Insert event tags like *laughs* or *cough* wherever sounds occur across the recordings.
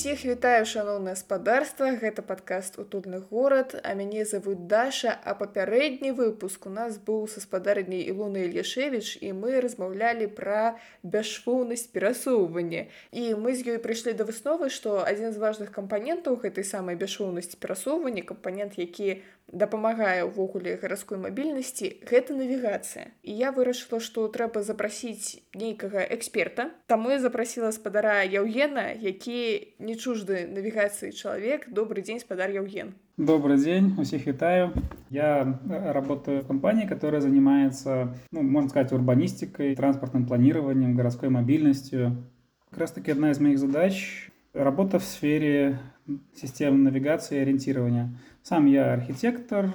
Усіх вітаю шаноўнае спадарства гэта падкаст утульны горад а мяне зовут Даша а папярэдні выпуск у нас быў са спадарняй Ілуны Ільяшевіч і мы размаўлялі пра бясшоўнасць перасоўвання і мы з ёй прыйшлі да высновы што адзін з важных кампанентаў гэтай самай бясшоўнасці перасоўвання кампанент які дапамагае ўвогуле гарадской мабільнасці гэта навігацыя і я вырашыла што трэба запрасіць нейкага эксперта таму я запрасіла спадара яўгена які не чужды навігацыі чалавек добрый дзень спадар яўген Добрый день, у всех витаю. Я работаю в компании, которая занимается, ну, можно сказать, урбанистикой, транспортным планированием, городской мобильностью. Как раз таки одна из моих задач – работа в сфере систем навигации и ориентирования. Сам я архитектор,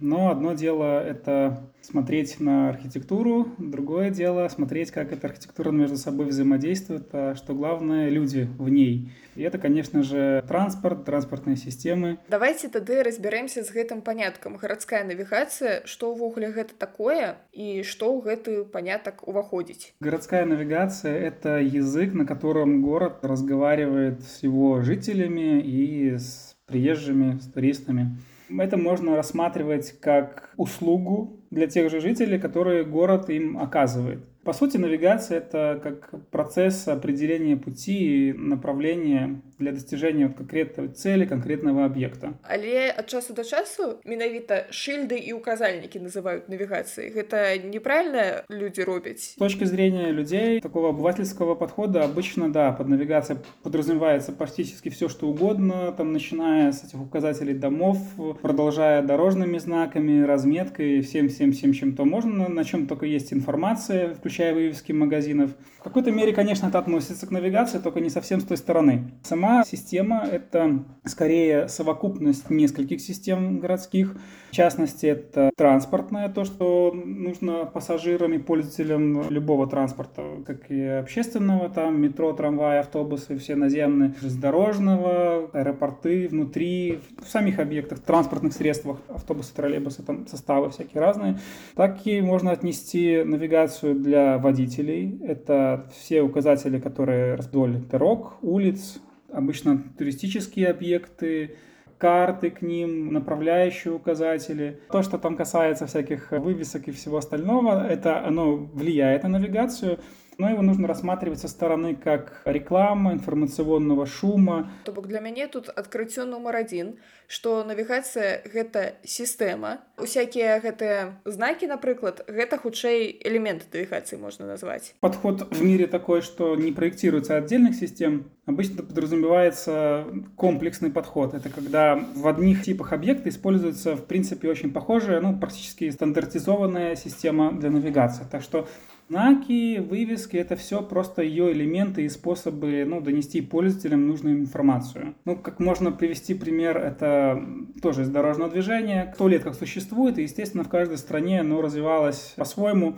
но одно дело – это смотреть на архитектуру, другое дело смотреть, как эта архитектура между собой взаимодействует, а что главное – люди в ней. И это, конечно же, транспорт, транспортные системы. Давайте тогда разберемся с этим понятком. Городская навигация, что увогуле это такое и что в этот поняток уваходить? Городская навигация – это язык, на котором город разговаривает с его жителями и с приезжими, с туристами. Это можно рассматривать как услугу для тех же жителей, которые город им оказывает. По сути, навигация – это как процесс определения пути и направления для достижения конкретной цели, конкретного объекта. Але от часу до часу менавіта шильды и указальники называют навигацией. Это неправильно люди робят? С точки зрения людей, такого обывательского подхода, обычно, да, под навигацией подразумевается практически все, что угодно, там, начиная с этих указателей домов, продолжая дорожными знаками, разметкой, всем-всем-всем, чем то можно, на чем только есть информация, включая вывески магазинов. В какой-то мере, конечно, это относится к навигации, только не совсем с той стороны. Сама Сама система — это скорее совокупность нескольких систем городских. В частности, это транспортное, то, что нужно пассажирам и пользователям любого транспорта, как и общественного, там метро, трамвай, автобусы, все наземные, железнодорожного, аэропорты, внутри, в самих объектах, транспортных средствах, автобусы, троллейбусы, там составы всякие разные. Так и можно отнести навигацию для водителей. Это все указатели, которые вдоль дорог, улиц, обычно туристические объекты, карты к ним, направляющие указатели. То, что там касается всяких вывесок и всего остального, это оно влияет на навигацию, но его нужно рассматривать со стороны как реклама, информационного шума. То бок для мяне тут адкрыццё нумар адзін, што навігацыя гэта сістэма. Усякія гэтыя знакі, напрыклад, гэта хутчэй элемент навигации можно назвать. Подход в мире такой, что не проектируется отдельных систем, обычно подразумевается комплексный подход. Это когда в одних типах объекта используется, в принципе, очень похожая, ну, практически стандартизованная система для навигации. Так что Знаки, вывески — это все просто ее элементы и способы ну, донести пользователям нужную информацию. Ну, как можно привести пример, это тоже из дорожного движения. Сто лет как существует, и, естественно, в каждой стране оно развивалось по-своему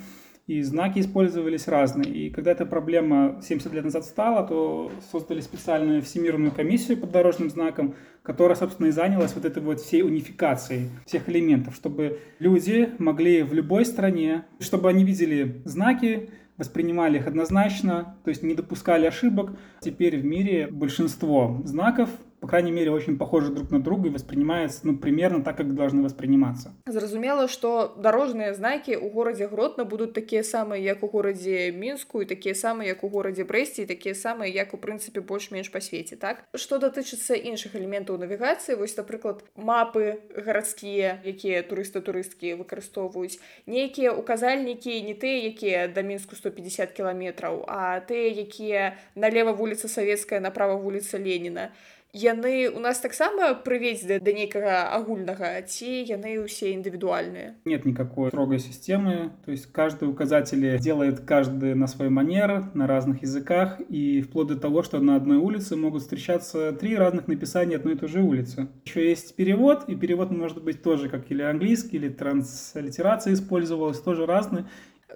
и знаки использовались разные. И когда эта проблема 70 лет назад стала, то создали специальную всемирную комиссию по дорожным знакам, которая, собственно, и занялась вот этой вот всей унификацией всех элементов, чтобы люди могли в любой стране, чтобы они видели знаки, воспринимали их однозначно, то есть не допускали ошибок. Теперь в мире большинство знаков по крайней мере, очень похожи друг на друга и воспринимаются ну, примерно так, как должны восприниматься. Зразумела, что дорожные знаки у городе Гродно будут такие самые, как у городе Минску, и такие самые, как у городе Бресте, и такие самые, как у принципе больше-меньше по свете, так? Что дотычыцца іншых элементаў навігацыі, вось, напрыклад, мапы гарадскія, якія турысты-турысткі выкарыстоўваюць, нейкія указальнікі не тыя, якія да Мінску 150 кіламетраў, а тыя, якія налево вуліца Савецкая, направо вуліца Леніна яны у нас таксама прыведзь да, нейкага агульнага ці яны ўсе индивидуальные нет никакой строгой системы. То есть каждый указатель делает каждый на свой манер на разных языках и вплоть до того что на одной улице могут встречаться три разных написания одной и той же улицы. Еще есть перевод и перевод может быть тоже как или английский или транслитерация использовалась тоже разный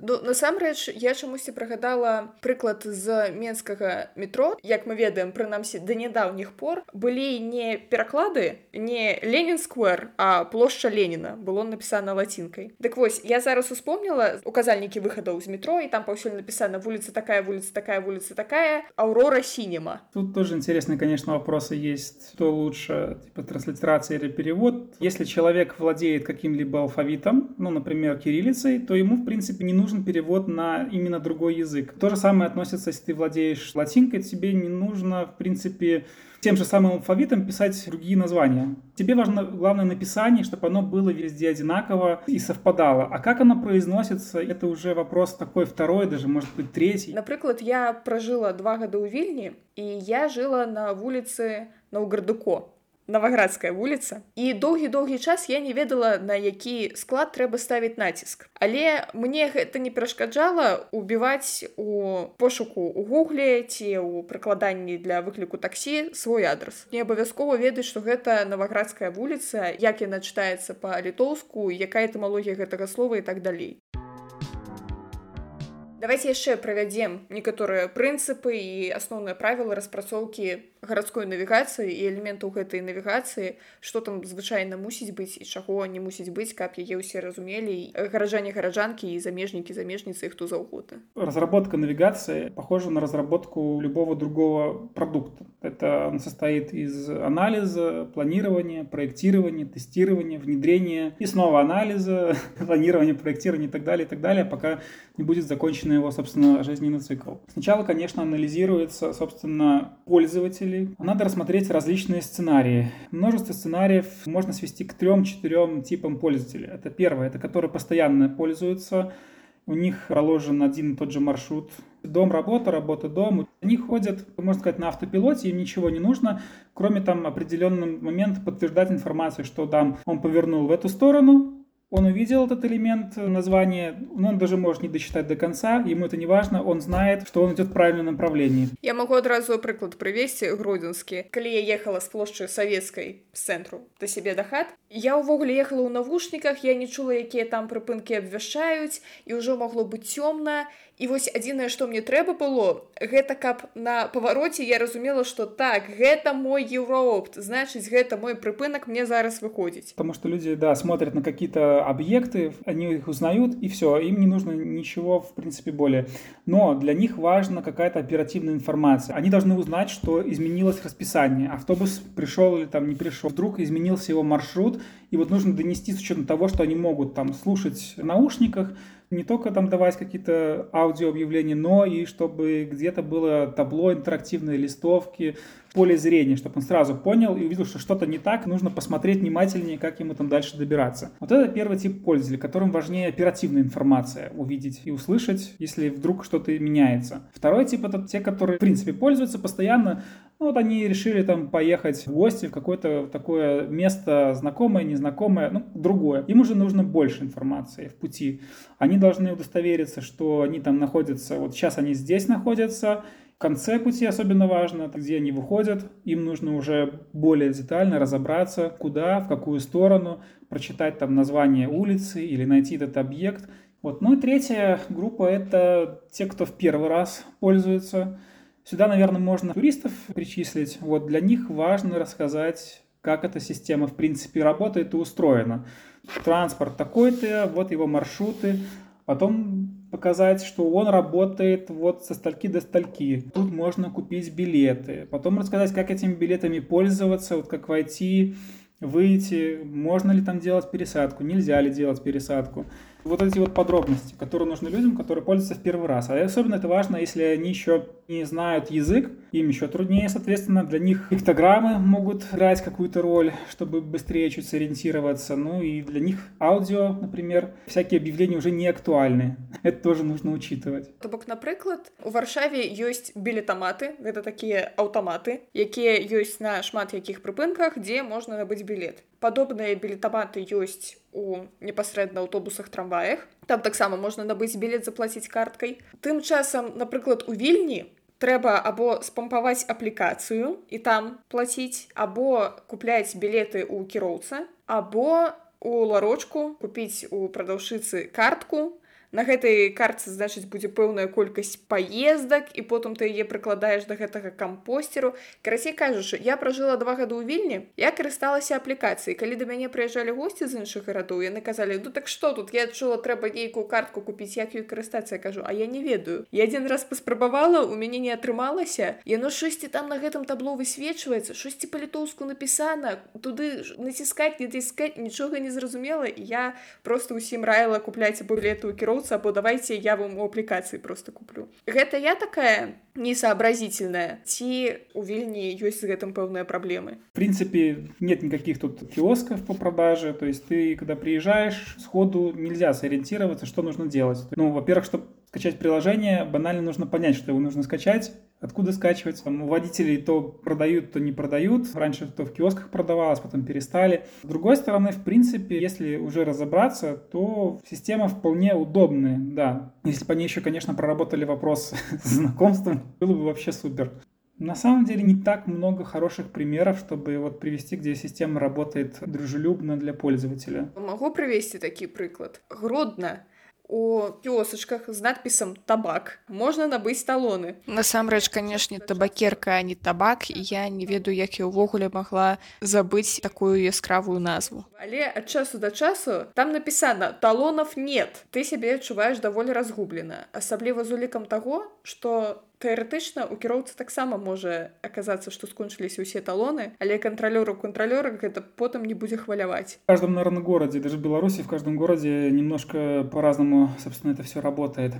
Ну, насамрэч я чамусьці прыгадала прыклад з менскага метро як мы ведаем прынамсі да нядаўніх пор былі не пераклады не ленін сквер а плошча леніна было напісана лацінкай дык вось я зараз успомніла указальнікі выхадаў з метро і там паўсюль напісана вуліца такая вуліца такая вуліца такая аурора синема тут тоже интересный конечно вопросы есть что лучше типа транслитерация или перевод если человек владеет каким-либо алфавитом ну например кириллицей то ему в принципе не нужно нужен перевод на именно другой язык. То же самое относится, если ты владеешь латинкой, тебе не нужно, в принципе, тем же самым алфавитом писать другие названия. Тебе важно главное написание, чтобы оно было везде одинаково и совпадало. А как оно произносится, это уже вопрос такой второй, даже может быть третий. Например, я прожила два года у Вильни, и я жила на улице Науградуко наваградская вуліца і доўгі-доўгі час я не ведала на які склад трэба ставіць націск але мне гэта не перашкаджала убіваць у пошуку у гугле ці ў прыкладанні для выкліку таксі свой адрас. Не абавязкова ведаць што гэта наваградская вуліца як яна чытаецца па-літоўску якая этымалогія гэтага слова і так далей. Давайте яшчэ правядзем некаторыя прынцыпы і асноўныя правілы распрацоўкі гарадской навігацыі і элементаў гэтай навігацыі что там звычайна мусіць быць і чаго не мусіць быць каб яе ўсе разумелі гаражане гараджанкі і замежнікі замежніцы хто заўгодна разработка навигации похожа на разработку любого другого продукта это он состоит из анализа планирования проектирования тестирования внедрения и снова анализа *laughs* планирования проектирования и так далее и так далее пока не будет закончен его собственно жизненный цикл сначала конечно анализируется собственно пользователь пользователей. Надо рассмотреть различные сценарии. Множество сценариев можно свести к трем-четырем типам пользователей. Это первое, это которые постоянно пользуются, у них проложен один и тот же маршрут. Дом, работа, работа, дом. Они ходят, можно сказать, на автопилоте, им ничего не нужно, кроме там определенный момент подтверждать информацию, что да, он повернул в эту сторону, он увидел этот элемент названия, но он даже может не дочитать до конца, ему это не важно, он знает, что он идет в правильном направлении. Я могу адразу прыклад прывесці гродзенскі калі я ехала з плошчы савецкай з цэнтру да сябе да хат я ўвогуле ехала ў навушніках я не чула якія там прыпынкі абвяшчаюць і ўжо магло быць цёмна і вось адзінае што мне трэба было гэта каб на павароце я разумела что так гэта мой еўроопт значыць гэта мой прыпынак мне зараз выходзіць потому что люди да смотрят на какие-то объекты они их узнают и все им не нужно ничего в принципе более. Но для них важна какая-то оперативная информация. Они должны узнать что изменилось расписание. Автобус пришел или там не пришел вдруг изменился его маршрут и вот нужно донести с учетом того что они могут там слушать в наушниках не только там давать какие-то аудиообъявления, но и чтобы где-то было табло интерактивные листовки, поле зрения, чтобы он сразу понял и увидел, что что-то не так, нужно посмотреть внимательнее, как ему там дальше добираться. Вот это первый тип пользователей, которым важнее оперативная информация увидеть и услышать, если вдруг что-то меняется. Второй тип это те, которые в принципе пользуются постоянно, ну, вот они решили там поехать в гости в какое-то такое место знакомое, незнакомое, ну, другое. Им уже нужно больше информации в пути. Они должны удостовериться, что они там находятся, вот сейчас они здесь находятся, конце пути особенно важно, где они выходят. Им нужно уже более детально разобраться, куда, в какую сторону, прочитать там название улицы или найти этот объект. Вот. Ну и третья группа – это те, кто в первый раз пользуется. Сюда, наверное, можно туристов причислить. Вот для них важно рассказать, как эта система в принципе работает и устроена. Транспорт такой-то, вот его маршруты. Потом показать, что он работает вот со стальки до стальки. Тут можно купить билеты. Потом рассказать, как этими билетами пользоваться, вот как войти, выйти, можно ли там делать пересадку, нельзя ли делать пересадку вот эти вот подробности, которые нужны людям, которые пользуются в первый раз. А особенно это важно, если они еще не знают язык, им еще труднее, соответственно, для них пиктограммы могут играть какую-то роль, чтобы быстрее чуть сориентироваться. Ну и для них аудио, например, всякие объявления уже не актуальны. Это тоже нужно учитывать. То бок, напрыклад, у Варшаве ёсць билетоматы, это такие аўтаматы, якія ёсць на шмат якіх прыпынках, дзе можна набыць билет. Падобныя билетоматы ёсць у непасрэдна аўтобусах трамваях там таксама можна набыць білет заплаціць карткай тым часам напрыклад у вільні трэба або спампаваць аплікацыю і там плаціць або купляць білеты ў кіроўца або у ларочку купіць у прадаўшыцы картку На гэтай карце значыць будзе пэўная колькасць паездак і потым ты яе прыкладаеш да гэтага кампостеру карацей кажучы я пражыла два гады ў вільні я карысталася аплікацыяй. Калі да мяне прыязджалі госці з іншых гарадоў яны казалі ну так што тут я адчула трэба нейкую картку купіць як ёй карыстацца кажу а я не ведаю я адзін раз паспрабавала у мяне не атрымалася. Яно шосьці там на гэтым табло высвечваецца шосьці па-літоўску напісана. Туды націскаць не ціскаць нічога не зразумела. Я просто ўсім раіла купляйце білеты ў кіроўца або давайте я вам у аплікацыі просто куплю гэта я такая несообразительная ці у вільні ёсць з гэтым пэўныя праблемы в принципе нет никаких тут киосков по продаже то есть ты когда приезжаешь сходу нельзя сориентироваться что нужно делать ну во-первых чтобы скачать приложение, банально нужно понять, что его нужно скачать, откуда скачивать. У водителей то продают, то не продают. Раньше то в киосках продавалось, потом перестали. С другой стороны, в принципе, если уже разобраться, то система вполне удобная, да. Если бы они еще, конечно, проработали вопрос *laughs* с знакомством, было бы вообще супер. На самом деле не так много хороших примеров, чтобы вот привести, где система работает дружелюбно для пользователя. Могу привести такие приклад. Гродно у кіосачках з надпісам табак можна набыць талоны насамрэч канешне табакерка а не табак і я не ведаю як я ўвогуле магла забыць такую яскравую назву але ад часу да часу там напісана талонов нет ты сябе адчуваеш даволі разгублена асабліва з улікам таго что тэарэтычна у кіроўцы таксама можа аказацца што скончыліся ўсе талоны але кантралёру кантралёра гэта потым не будзе хваляваць в каждом наверное городе даже в беларуси в каждом городе немножко по-разному собственно это все работает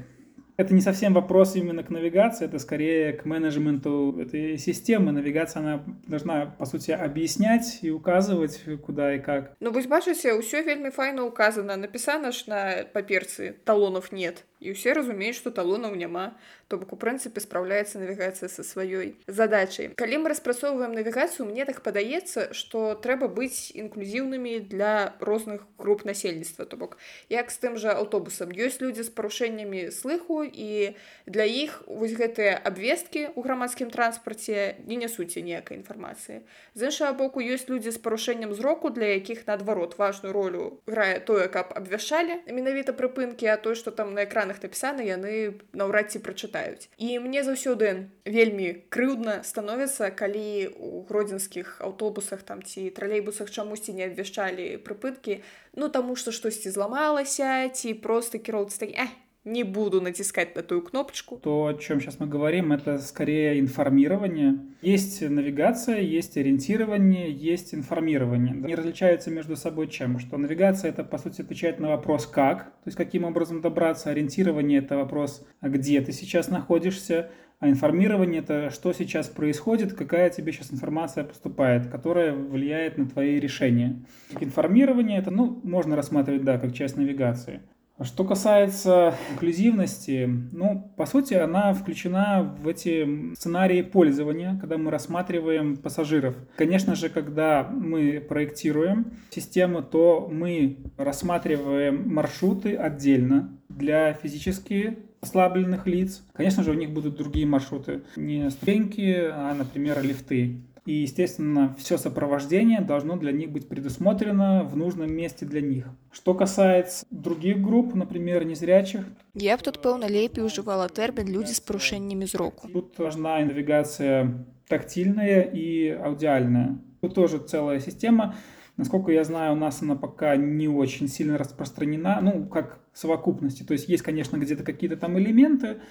это не совсем вопрос именно к навигации, это скорее к менеджменту этой системы. Навигация, она должна, по сути, объяснять и указывать, куда и как. Ну, вы бачите, все вельми файно указано. Написано ж на паперцы талонов нет. І ўсе разумеюць, што талонаў няма, то бок у прынцыпе спраўляецца навігацыя са сваёй задачай. Калі мы распрацоўваем навігацыю, мне так падаецца, што трэба быць інклюзіўнымі для розных груп насельніцтва. То бок як з тым жа аўтобусам ёсць людзі з парушэннямі слыху і для іх вось гэтыя абвесткі ў грамадскім транспарце не нясуце ніякай інфармацыі. З іншага боку ёсць людзі з парушэннем зроку, для якіх наадварот важную ролю грае тое, каб абвяшчалі менавіта прыпынкі, а той, што там на экранах экранах напісана яны наўрад ці прачытаюць і мне заўсёды вельмі крыўдна становіцца калі у гродзенскіх аўтобусах там ці тралейбусах чамусьці не абвяшчалі прыпыткі ну таму што штосьці зламалася ці просто кіроўцы такі э, не буду натискать на ту кнопочку. То, о чем сейчас мы говорим, это скорее информирование. Есть навигация, есть ориентирование, есть информирование. Они различаются между собой чем? Что навигация это, по сути, отвечает на вопрос «как?», то есть каким образом добраться. Ориентирование это вопрос «а где ты сейчас находишься?», а информирование это что сейчас происходит, какая тебе сейчас информация поступает, которая влияет на твои решения. Информирование это, ну, можно рассматривать, да, как часть навигации. Что касается инклюзивности, ну, по сути, она включена в эти сценарии пользования, когда мы рассматриваем пассажиров. Конечно же, когда мы проектируем систему, то мы рассматриваем маршруты отдельно для физически ослабленных лиц. Конечно же, у них будут другие маршруты. Не ступеньки, а, например, лифты. И, естественно, все сопровождение должно для них быть предусмотрено в нужном месте для них. Что касается других групп, например, незрячих. Я б тут, пэўна, лепей ужывала тэрмін людзі з парушэннямі зроку. Тут важна навигация тактильная и аудиальная. Тут тоже целая система. Насколько я знаю, у нас она пока не очень сильно распространена, ну, как совокупности. То есть есть, конечно, где-то какие-то там элементы,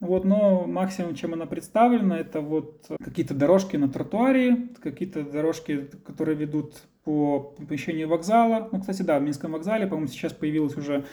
вот, но максимум, чем она представлена, это вот какие-то дорожки на тротуаре, какие-то дорожки, которые ведут по помещению вокзала. Ну, кстати, да, в Минском вокзале, по-моему, сейчас появилась уже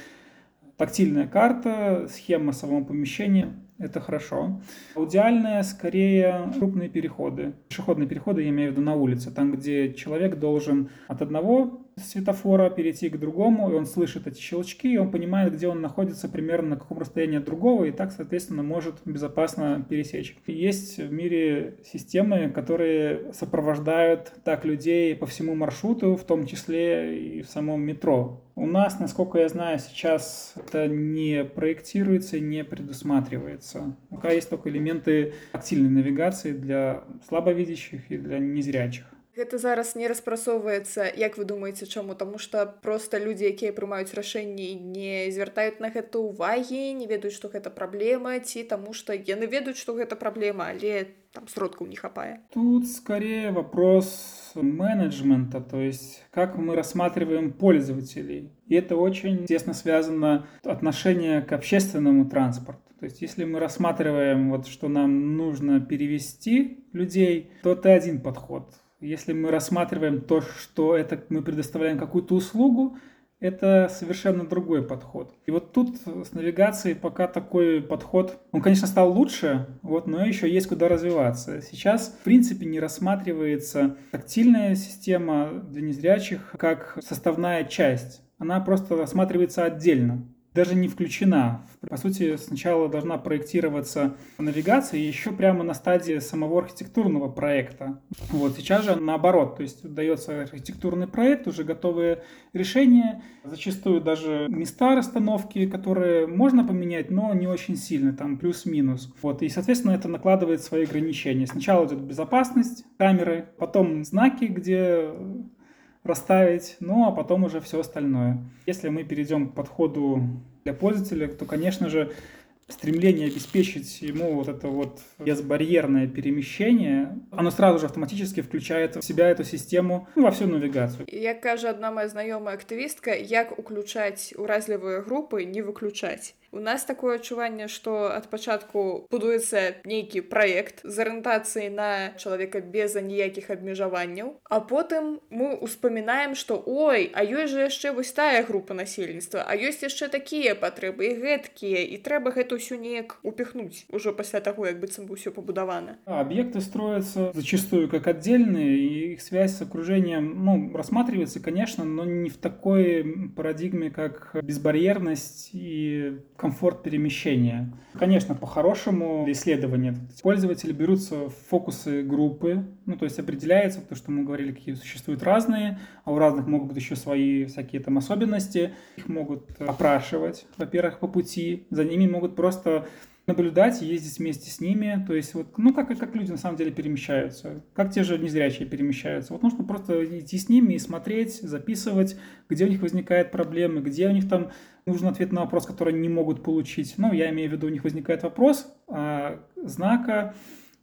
тактильная карта, схема самого помещения. Это хорошо. Идеальное скорее крупные переходы. Пешеходные переходы, я имею в виду на улице, там, где человек должен от одного светофора перейти к другому, и он слышит эти щелчки, и он понимает, где он находится примерно на каком расстоянии от другого, и так, соответственно, может безопасно пересечь. Есть в мире системы, которые сопровождают так людей по всему маршруту, в том числе и в самом метро. У нас, насколько я знаю, сейчас это не проектируется, не предусматривается. Пока есть только элементы тактильной навигации для слабовидящих и для незрячих. Гэта зараз не распрацоўваецца, як вы думаеце, чаму, Таму што проста людзі, якія прымаюць рашэнні, не звяртаюць на гэта ўвагі, не ведаюць, што гэта праблема ці таму што яны ведаюць, што гэта праблема, але там сродкаў не хапае. Тут скорее вопрос менеджмента, то есть как мы рассматриваем пользователей. И это очень тесно связано отношение к общественному транспорту. То есть если мы рассматриваем, вот, что нам нужно перевести людей, то это один подход. Если мы рассматриваем то, что это мы предоставляем какую-то услугу, это совершенно другой подход. И вот тут с навигацией пока такой подход, он, конечно, стал лучше, вот, но еще есть куда развиваться. Сейчас, в принципе, не рассматривается тактильная система для незрячих как составная часть. Она просто рассматривается отдельно даже не включена. По сути, сначала должна проектироваться навигация еще прямо на стадии самого архитектурного проекта. Вот сейчас же наоборот, то есть дается архитектурный проект, уже готовые решения, зачастую даже места расстановки, которые можно поменять, но не очень сильно, там плюс-минус. Вот, и, соответственно, это накладывает свои ограничения. Сначала идет безопасность камеры, потом знаки, где расставить, ну а потом уже все остальное. Если мы перейдем к подходу для пользователя, то, конечно же, стремление обеспечить ему вот это вот безбарьерное перемещение, оно сразу же автоматически включает в себя эту систему ну, во всю навигацию. Як кажа одна моя знакомая активистка, як уключать уразливые группы, не выключать. У нас такое адчуванне, што ад пачатку будуецца нейкі праект з арыентацыяй на чалавека без аніякіх абмежаванняў. А потым мы ўспамінаем, што ой, а ёсць жа яшчэ вось тая група насельніцтва, а ёсць яшчэ такія патрэбы і гэткія і трэба гэта ўсё неяк упихнуць ужо пасля таго, як быццам бы ўсё пабудавана. Объекты строятся зачастую как отдельные, их связь с окружением ну, рассматривается, конечно, но не в такой парадигме, как безбарьерность и комфорт перемещения. Конечно, по-хорошему исследования пользователи берутся в фокусы группы, ну, то есть определяется то, что мы говорили, какие существуют разные, а у разных могут быть еще свои всякие там особенности. Их могут опрашивать, во-первых, по пути, за ними могут просто наблюдать ездить вместе с ними. То есть, вот, ну, как, как люди на самом деле перемещаются, как те же незрячие перемещаются. Вот нужно просто идти с ними и смотреть, записывать, где у них возникают проблемы, где у них там нужен ответ на вопрос, который они не могут получить. Ну, я имею в виду, у них возникает вопрос а, знака,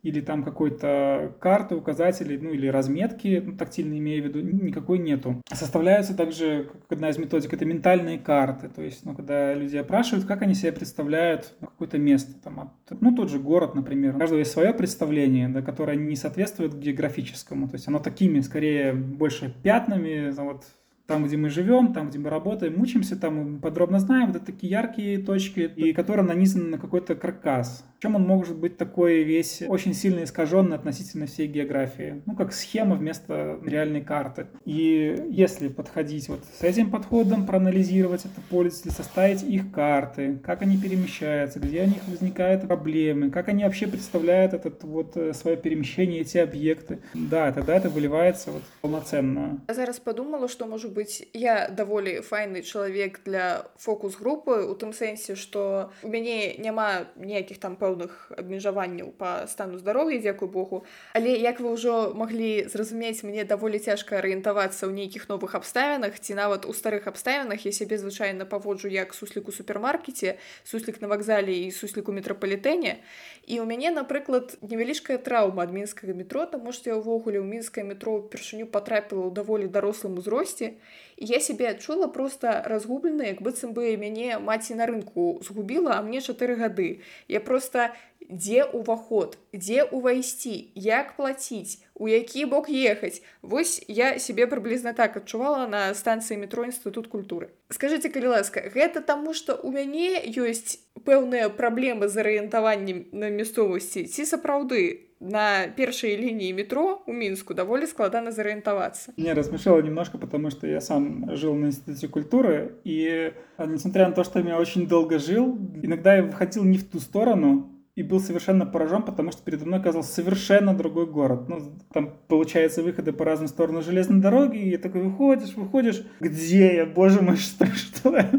или там какой-то карты, указатели, ну или разметки, ну, тактильно имея в виду, никакой нету. Составляются также, как одна из методик, это ментальные карты, то есть, ну, когда люди опрашивают, как они себе представляют какое-то место, там, от, ну, тот же город, например. У каждого есть свое представление, да, которое не соответствует географическому, то есть оно такими, скорее, больше пятнами, вот, там, где мы живем, там, где мы работаем, мучимся, там мы подробно знаем, вот это такие яркие точки, и которые нанизаны на какой-то каркас. Чем он может быть такой весь очень сильно искаженный относительно всей географии? Ну, как схема вместо реальной карты. И если подходить вот с этим подходом, проанализировать это пользователей, составить их карты, как они перемещаются, где у них возникают проблемы, как они вообще представляют это вот э, свое перемещение, эти объекты. Да, тогда это выливается вот полноценно. Я зараз подумала, что, может быть, я даволі файны чалавек для фокус-групы у тым сэнсе, што у мяне няма ніякіх там пэўных пэўных абмежаванняў па стану здароўя дзякуй Богу але як вы ўжо маглі зразумець мне даволі цяжка арыентавацца ў нейкіх новых абставінах ці нават у старых абставінах я сябе звычайна паводжу як суслік у супермаркеце суслік на вакзале і суслік у метрапалітэне і у мяне напрыклад невялічкая траўма ад мінскага метро таму што я ўвогуле ў мінскае метро упершыню патрапіла ў даволі дарослым узросце і я сябе адчула просто разгублена як быццам бы мяне маці на рынку згубіла а мне чатыры гады. Я просто дзе ўваход дзе ўвайсці як плаціць у які бок ехаць вось я себе прыблізна так адчувала на станцыі метро інстытут культуры скажите калі ласка гэта таму что у мяне ёсць пэўныя праблемы з арыентаваннем на мясцовасці ці сапраўды на першей линии метро у Минску довольно складно зарієнтуватися. Меня рассмешило немножко, потому что я сам жил на Институте культуры, и несмотря на то, что я очень долго жил, иногда я выходил не в ту сторону, и был совершенно поражен, потому что передо мной оказался совершенно другой город. Ну, там, получается, выходы по разным сторонам железной дороги, и такой выходишь, выходишь, где я, боже мой, *laughs* что, что?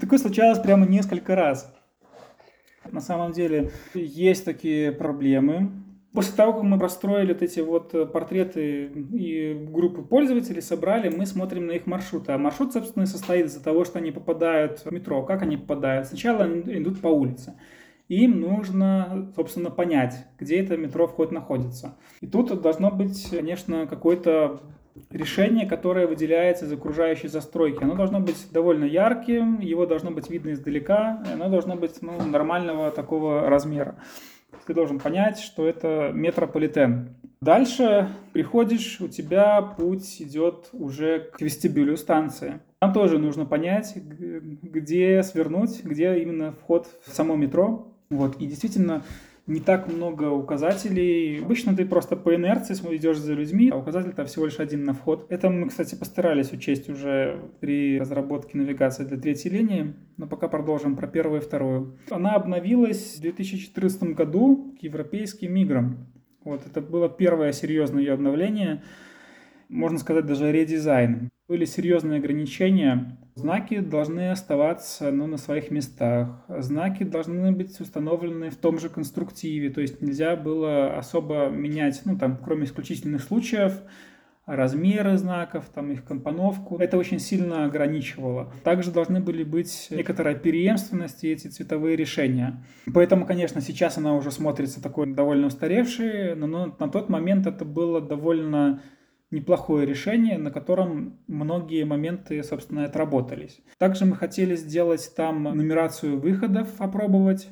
Такое случалось прямо несколько раз. На самом деле есть такие проблемы, После того, как мы простроили вот эти вот э, портреты и группы пользователей, собрали, мы смотрим на их маршруты. А маршрут, собственно, состоит из-за того, что они попадают в метро. Как они попадают? Сначала они идут по улице. Им нужно, собственно, понять, где это метро вход находится. И тут должно быть, конечно, какое-то решение, которое выделяется из окружающей застройки. Оно должно быть довольно ярким, его должно быть видно издалека, оно должно быть ну, нормального такого размера. Ты должен понять, что это метрополитен. Дальше приходишь, у тебя путь идет уже к вестибюлю станции. Там тоже нужно понять, где свернуть, где именно вход в само метро. Вот. И действительно, не так много указателей. Обычно ты просто по инерции идешь за людьми, а указатель там всего лишь один на вход. Это мы, кстати, постарались учесть уже при разработке навигации для третьей линии, но пока продолжим про первую и вторую. Она обновилась в 2014 году к европейским миграм. Вот это было первое серьезное ее обновление, можно сказать, даже редизайн. Были серьезные ограничения Знаки должны оставаться ну, на своих местах. Знаки должны быть установлены в том же конструктиве, то есть нельзя было особо менять, ну там, кроме исключительных случаев, размеры знаков, там их компоновку. Это очень сильно ограничивало. Также должны были быть некоторая преемственность и эти цветовые решения. Поэтому, конечно, сейчас она уже смотрится такой довольно устаревшей, но на тот момент это было довольно неплохое решение, на котором многие моменты, собственно, отработались. Также мы хотели сделать там нумерацию выходов, опробовать,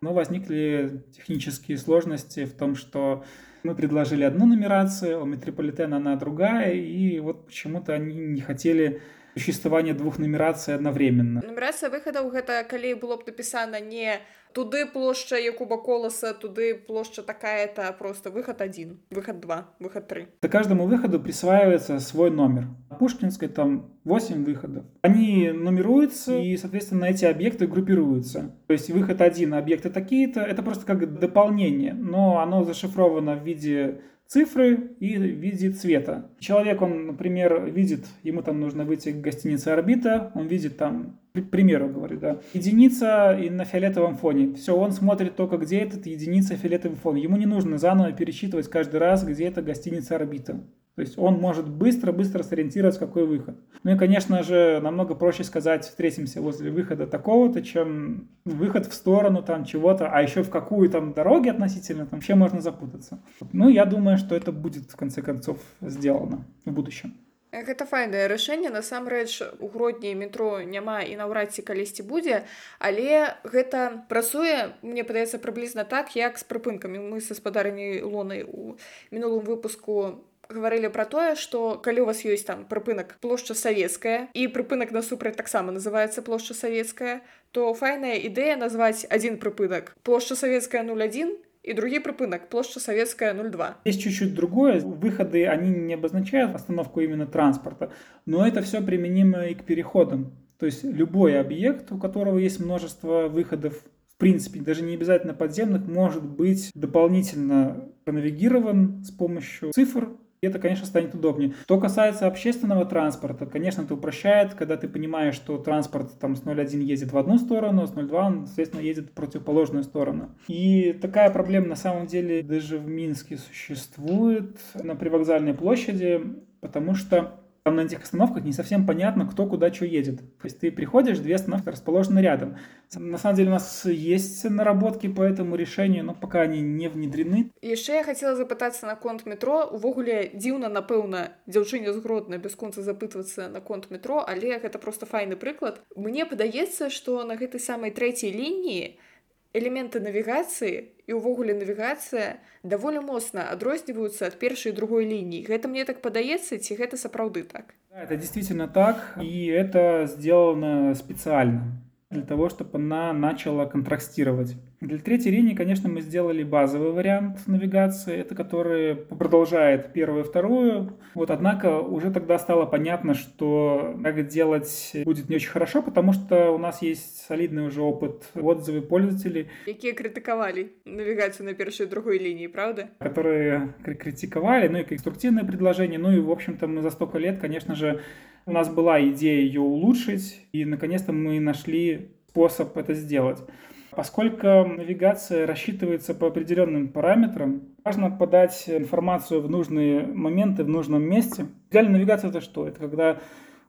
но возникли технические сложности в том, что мы предложили одну нумерацию, у метрополитена она другая, и вот почему-то они не хотели существования двух нумерацый одновременно. Нумерация выходов это калі было б написано не туды плошча якуба коласа туды плошча такая это просто выход один выход 2 выход 3 К каждому выходу присваивается свой номер. Пушкинской там 8 выходов. Они нумеруются и соответственно эти объекты группируются. То есть выход один объекты такие-то это просто как дополнение но оно зашифровано в виде цифры и в виде цвета. Человек, он, например, видит, ему там нужно выйти к гостинице «Орбита», он видит там, к примеру, говорю, да, единица и на фиолетовом фоне. Все, он смотрит только, где этот единица фиолетовый фон. Ему не нужно заново пересчитывать каждый раз, где эта гостиница «Орбита». То есть он может быстро-быстро сориентировать, какой выход. Ну и, конечно же, намного проще сказать, встретимся возле выхода такого-то, чем выход в сторону там чего-то, а еще в какую там дороги относительно, там вообще можно запутаться. Ну, я думаю, что это будет, в конце концов, сделано в будущем. Гэта файнае рашэнне насамрэч у гродні метро няма і наўрад ці калісьці будзе але гэта працуе мне падаецца прыблізна так як з прыпынкамі мы са спадарнай лунай у мінулым выпуску гаварылі пра тое што калі у вас ёсць там прыпынак плошча савецкая і прыпынак насупраць таксама называется плошча савецкая то файная ідэя назваць адзін прыпынак плошча савецкая 01 и другі прыпынак плошча савецкая 02 есть чуть-чуть другое выходы они не обозначают остановку именно транспорта но это все применимо и к переходам то есть любой объект у которого есть множество выходов в принципе, даже не обязательно подземных, может быть дополнительно пронавигирован с помощью цифр, и это, конечно, станет удобнее. Что касается общественного транспорта, конечно, это упрощает, когда ты понимаешь, что транспорт там с 0.1 едет в одну сторону, с 0.2 он, соответственно, едет в противоположную сторону. И такая проблема на самом деле даже в Минске существует на привокзальной площади, потому что там на этих остановках не совсем понятно, кто куда что едет. То есть ты приходишь, две остановки расположены рядом. На самом деле у нас есть наработки по этому решению, но пока они не внедрены. Еще я хотела запытаться на конт метро. Увогуле дзіўна, напэўна, дзяўчыне згродна бясконца запытвацца на конт метро, але гэта просто файны прыклад. Мне падаецца, што на гэтай самай трэцяй лініі элементы навігацыі і ўвогуле навігацыя даволі моцна адрозніваюцца ад першай і другой лініі гэта мне так падаецца ці гэта сапраўды так это действительно так и это сделано специально для того чтобы она начала контрастировать для третьей линии, конечно, мы сделали базовый вариант навигации, это который продолжает первую и вторую. Вот, однако уже тогда стало понятно, что так делать будет не очень хорошо, потому что у нас есть солидный уже опыт отзывы пользователей. Какие критиковали навигацию на первой и другой линии, правда? Которые критиковали, ну и конструктивные предложения, ну и, в общем-то, мы за столько лет, конечно же, у нас была идея ее улучшить, и наконец-то мы нашли способ это сделать. Поскольку навигация рассчитывается по определенным параметрам, важно подать информацию в нужные моменты, в нужном месте. Идеальная навигация это что? Это когда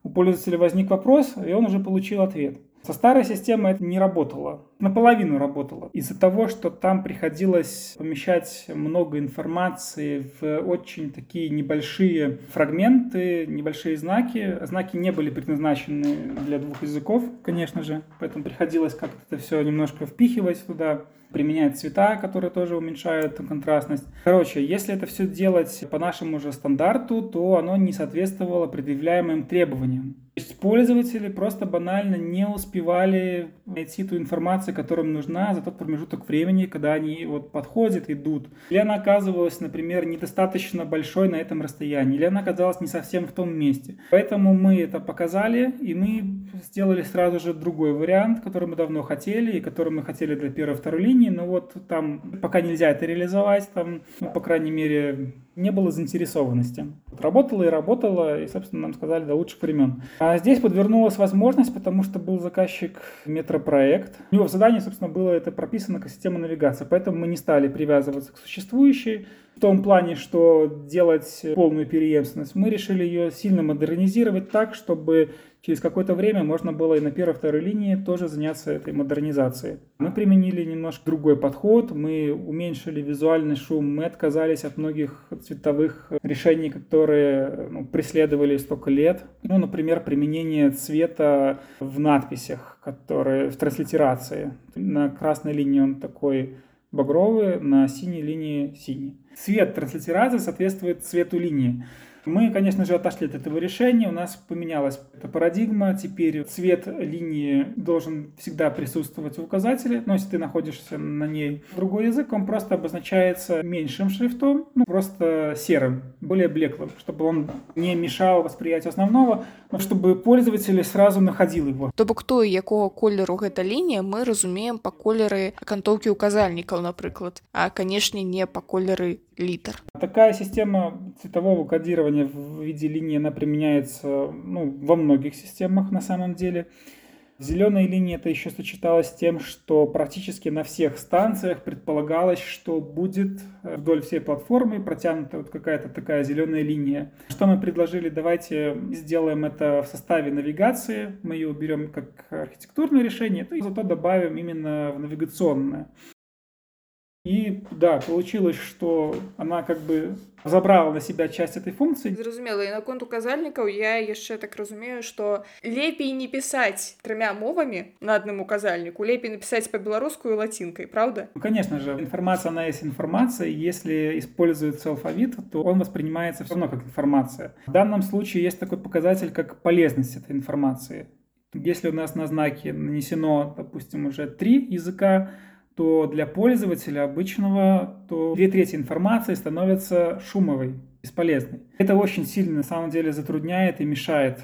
у пользователя возник вопрос, и он уже получил ответ. Со старой системой это не работало. Наполовину работало. Из-за того, что там приходилось помещать много информации в очень такие небольшие фрагменты, небольшие знаки. Знаки не были предназначены для двух языков, конечно же. Поэтому приходилось как-то это все немножко впихивать туда применять цвета, которые тоже уменьшают контрастность. Короче, если это все делать по нашему же стандарту, то оно не соответствовало предъявляемым требованиям. Пользователи просто банально не успевали найти ту информацию, которая им нужна за тот промежуток времени, когда они вот подходят, идут. Или она оказывалась, например, недостаточно большой на этом расстоянии, или она оказалась не совсем в том месте. Поэтому мы это показали, и мы сделали сразу же другой вариант, который мы давно хотели, и который мы хотели для первой и второй линии, но вот там пока нельзя это реализовать, там, ну, по крайней мере, не было заинтересованности. Работала и работала, и, собственно, нам сказали до лучших времен. А здесь подвернулась возможность, потому что был заказчик метропроект. У него в задании, собственно, было это прописано как система навигации, поэтому мы не стали привязываться к существующей, в том плане, что делать полную преемственность, мы решили ее сильно модернизировать так, чтобы через какое-то время можно было и на первой второй линии тоже заняться этой модернизацией. Мы применили немножко другой подход, мы уменьшили визуальный шум, мы отказались от многих цветовых решений, которые ну, преследовали столько лет. Ну, например, применение цвета в надписях, которые в транслитерации. На красной линии он такой багровый, на синей линии синий. Цвет транслитерации соответствует цвету линии. Мы, конечно же, отошли от этого решения, у нас поменялась эта парадигма, теперь цвет линии должен всегда присутствовать в указателе, но если ты находишься на ней другой язык, он просто обозначается меньшим шрифтом, ну, просто серым, более блеклым, чтобы он не мешал восприятию основного, но чтобы пользователь сразу находил его. То бок той, якого колеру гэта лінія, мы разумеем па колеры акантоўкі указальнікаў, напрыклад, а, канешне, не па колеры літар. Такая система цветового кодирования в виде линии, она применяется ну, во многих системах на самом деле. Зеленая линия это еще сочеталось с тем, что практически на всех станциях предполагалось, что будет э, вдоль всей платформы протянута вот какая-то такая зеленая линия. Что мы предложили, давайте сделаем это в составе навигации, мы ее берем как архитектурное решение, и зато добавим именно в навигационное. И да, получилось, что она как бы забрала на себя часть этой функции. Зразумела, і наконт указальнікаў я яшчэ так разумею, што лепей не пісаць трымя мовамі на адным указальніку, лепей напісаць па-беларуску і лацінкай, правда? Ну, конечно же, информация, она есть информация. Если используется алфавит, то он воспринимается все равно как информация. В данном случае есть такой показатель, как полезность этой информации. Если у нас на знаке нанесено, допустим, уже три языка, то для пользователя обычного, то две трети информации становятся шумовой, бесполезной. Это очень сильно на самом деле затрудняет и мешает.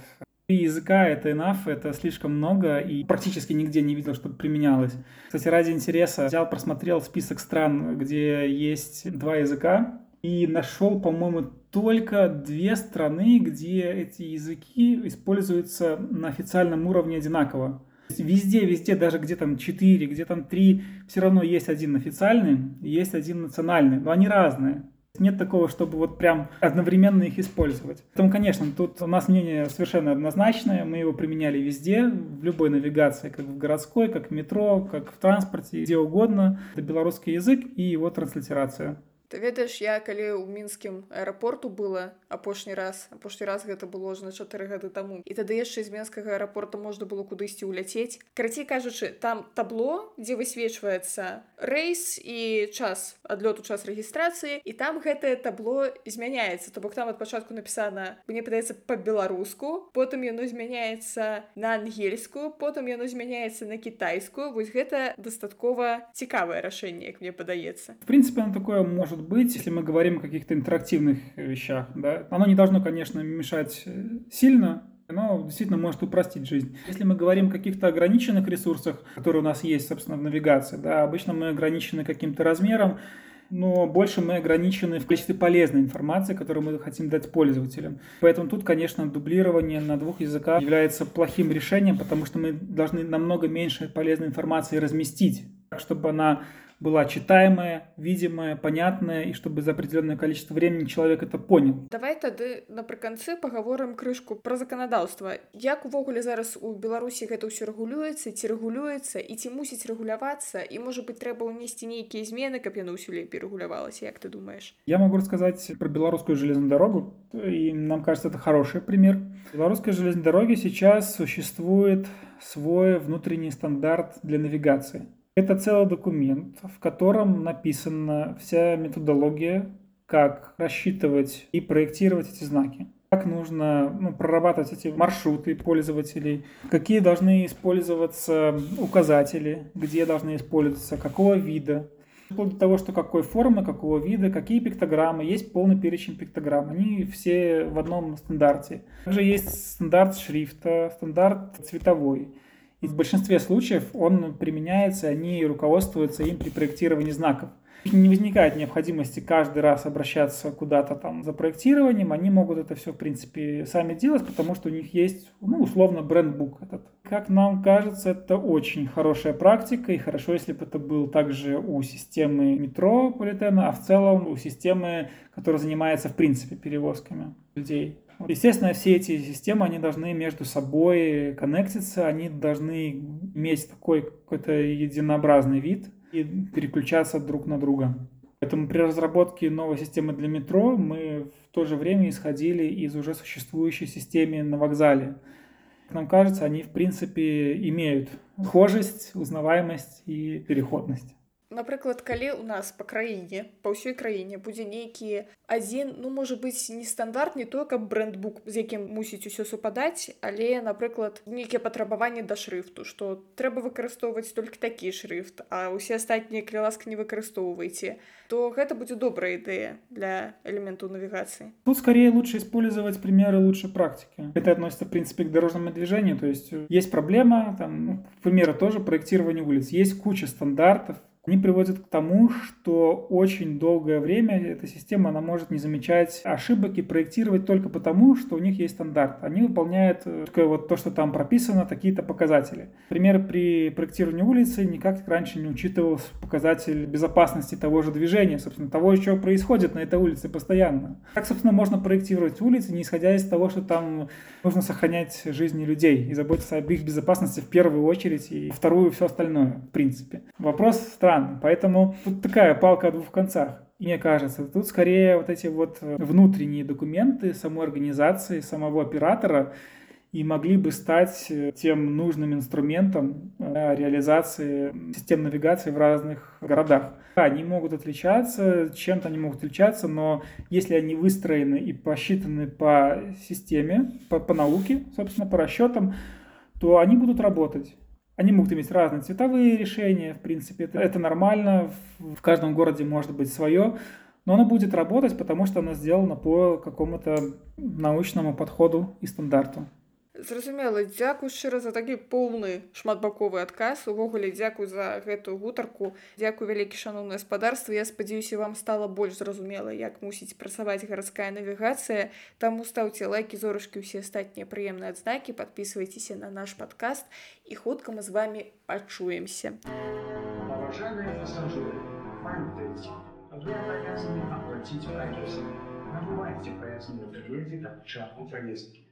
Три языка — это enough, это слишком много, и практически нигде не видел, чтобы применялось. Кстати, ради интереса взял, просмотрел список стран, где есть два языка, и нашел, по-моему, только две страны, где эти языки используются на официальном уровне одинаково. Везде, везде, даже где там 4, где там 3, все равно есть один официальный, есть один национальный, но они разные. Нет такого, чтобы вот прям одновременно их использовать. Поэтому, конечно, тут у нас мнение совершенно однозначное. Мы его применяли везде, в любой навигации, как в городской, как в метро, как в транспорте, где угодно. Это белорусский язык и его транслитерация. Ты ведаеш я калі ў мінскім аэрапорту было апошні раз апошні раз гэта было ж на чатыры гады таму. І тады яшчэ з менскага аэрапорта можна было кудысьці ўляцець. Карацей кажучы там табло дзе высвечваецца рэйс і час адлёту час рэгістрацыі і там гэтае табло змяняецца. То бок там ад пачатку напісана мне падаецца па-беларуску потым яно змяняецца на ангельскую потым яно змяняецца на кітайскую вось гэта дастаткова цікавае рашэнне як мне падаецца. В принципе оно такое может быть, если мы говорим о каких-то интерактивных вещах. Да? Оно не должно, конечно, мешать э, сильно, оно действительно может упростить жизнь. Если мы говорим о каких-то ограниченных ресурсах, которые у нас есть, собственно, в навигации, да, обычно мы ограничены каким-то размером, но больше мы ограничены в количестве полезной информации, которую мы хотим дать пользователям. Поэтому тут, конечно, дублирование на двух языках является плохим решением, потому что мы должны намного меньше полезной информации разместить чтобы она была читаемая, видимая, понятная, и чтобы за определенное количество времени человек это понял. Давай тады напрыканцы пагаворым крышку пра заканадаўства. Як увогуле зараз у Беларусі гэта ўсё рэгулюецца, ці рэгулюецца і ці мусіць рэгулявацца і можа быть трэба ўнесці нейкія змены, каб яно ўсё лепей рэгулявалася, як ты думаешь? Я могу рассказать про белорусскую железную дорогу, и нам кажется, это хороший пример. В белорусской железной дороге сейчас существует свой внутренний стандарт для навигации. Это целый документ, в котором написана вся методология, как рассчитывать и проектировать эти знаки. Как нужно ну, прорабатывать эти маршруты пользователей, какие должны использоваться указатели, где должны использоваться, какого вида. Вплоть до того, что какой формы, какого вида, какие пиктограммы. Есть полный перечень пиктограмм. Они все в одном стандарте. Также есть стандарт шрифта, стандарт цветовой. И в большинстве случаев он применяется, они руководствуются им при проектировании знаков. Не возникает необходимости каждый раз обращаться куда-то там за проектированием, они могут это все, в принципе, сами делать, потому что у них есть, ну, условно, брендбук этот. Как нам кажется, это очень хорошая практика, и хорошо, если бы это был также у системы метрополитена, а в целом у системы, которая занимается, в принципе, перевозками людей. Естественно, все эти системы, они должны между собой коннектиться, они должны иметь такой какой-то единообразный вид и переключаться друг на друга. Поэтому при разработке новой системы для метро мы в то же время исходили из уже существующей системы на вокзале. Нам кажется, они в принципе имеют схожесть, узнаваемость и переходность напрыклад калі у нас по краіне по ўсёй краіне будзе нейкі адзін ну можа быть не стандарт не только брендбук з якім мусіць усё супадаць але напрыклад нейкія патрабаванні да шрыфту что трэба выкарыстоўваць толькі такі шрыфт а ўсе астатнія калі ласка не выкарыстоўвайце то гэта будзе добрая ідэя для элементу навігацыі тут скорее лучше использовать примеры лучшей практики это относится в принципе к дорожному движению то есть есть проблема там ну, примеры тоже проектирование улиц есть куча стандартов они приводят к тому, что очень долгое время эта система она может не замечать ошибок и проектировать только потому, что у них есть стандарт. Они выполняют э, только вот то, что там прописано, такие-то показатели. Например, при проектировании улицы никак раньше не учитывался показатель безопасности того же движения, собственно, того, что происходит на этой улице постоянно. Как, собственно, можно проектировать улицы, не исходя из того, что там нужно сохранять жизни людей и заботиться об их безопасности в первую очередь и вторую все остальное, в принципе. Вопрос странный странно. Поэтому тут такая палка о двух концах. Мне кажется, тут скорее вот эти вот э, внутренние документы самой организации, самого оператора и могли бы стать э, тем нужным инструментом реализации систем навигации в разных городах. Они могут отличаться, чем-то они могут отличаться, но если они выстроены и посчитаны по системе, по, по науке, собственно, по расчетам, то они будут работать. Они могут иметь разные цветовые решения, в принципе, это, это нормально, в, в каждом городе может быть свое, но оно будет работать, потому что оно сделано по какому-то научному подходу и стандарту. Зразумела дзякуй шчыра за такі поўны шматбаковы адказ. Увогуле дзякуй за гэтую гутарку. Дзякуй вялікі шаноўна гаспадарства я спадзяюся вам стала больш зразумела як мусіць працаваць гарадская навігацыя. Таму стаўце лайки зорачкі ўсе астатнія прыемныя адзнакі. Подписывайтеся на наш подкаст і хутка мы з вами пачуемся. Набывайте поездные билеты на чарку поездки.